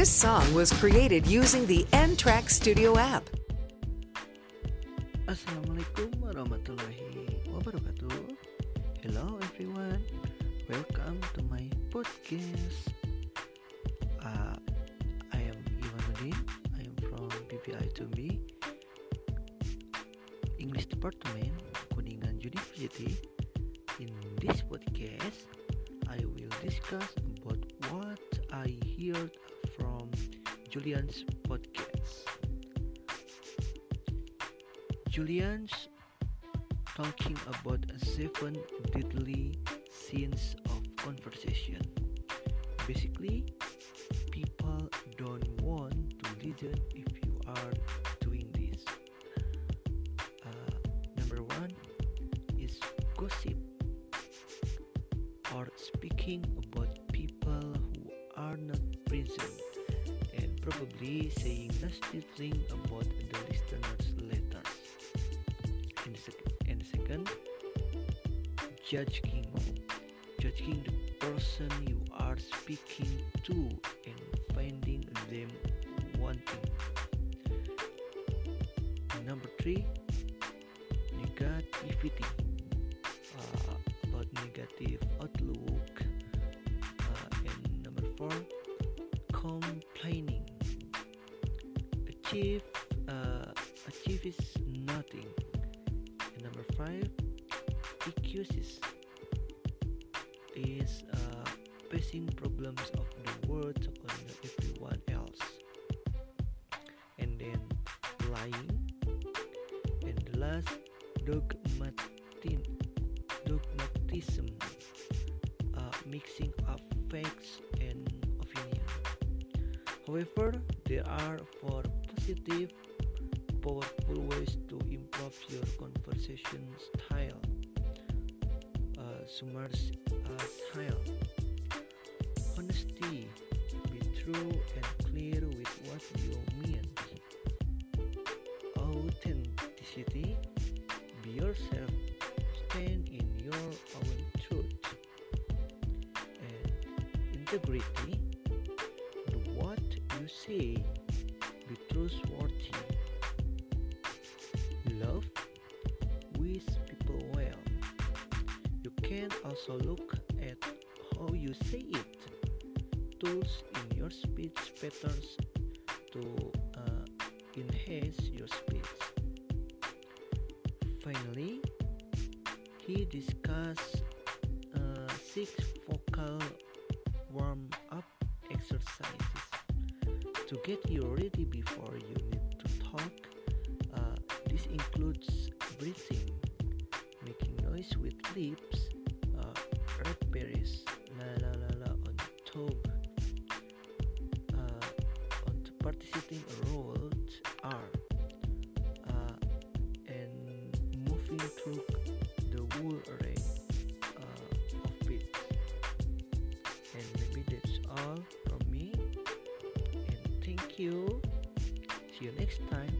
This song was created using the N Track Studio app. Assalamualaikum warahmatullahi wabarakatuh. Hello everyone, welcome to my podcast. Uh, I am Iwanudin. I am from BPI 2B English Department, Kuningan University. In this podcast, I will discuss about what I heard from Julian's podcast. Julian's talking about seven deadly sins of conversation. Basically, people don't want to listen if you are doing this. Uh, number one is gossip or speaking about people who are not present probably saying nasty thing about the listener's letters. And, sec- and second, judging, judging the person you are speaking to and finding them wanting. Number three, negativity uh, about negative outlook. Uh, and number four, complaining. Achieve, uh, achieve is nothing. And number five, excuses is uh, facing problems of the world on everyone else. And then lying. And the last, dogmatin, dogmatism, uh, mixing up facts and opinion. However, there are four positive, powerful ways to improve your conversation style. Uh, Sumar's uh, style. Honesty. Be true and clear with what you mean. Authenticity. Be yourself. Stand in your own truth. And integrity. Do what you say. Can also look at how you say it. Tools in your speech patterns to uh, enhance your speech. Finally, he discussed uh, six vocal warm up exercises to get you ready before you need to talk. Uh, this includes participating rolled R, uh, and moving through the whole array uh, of beats. And maybe that's all from me. And thank you. See you next time.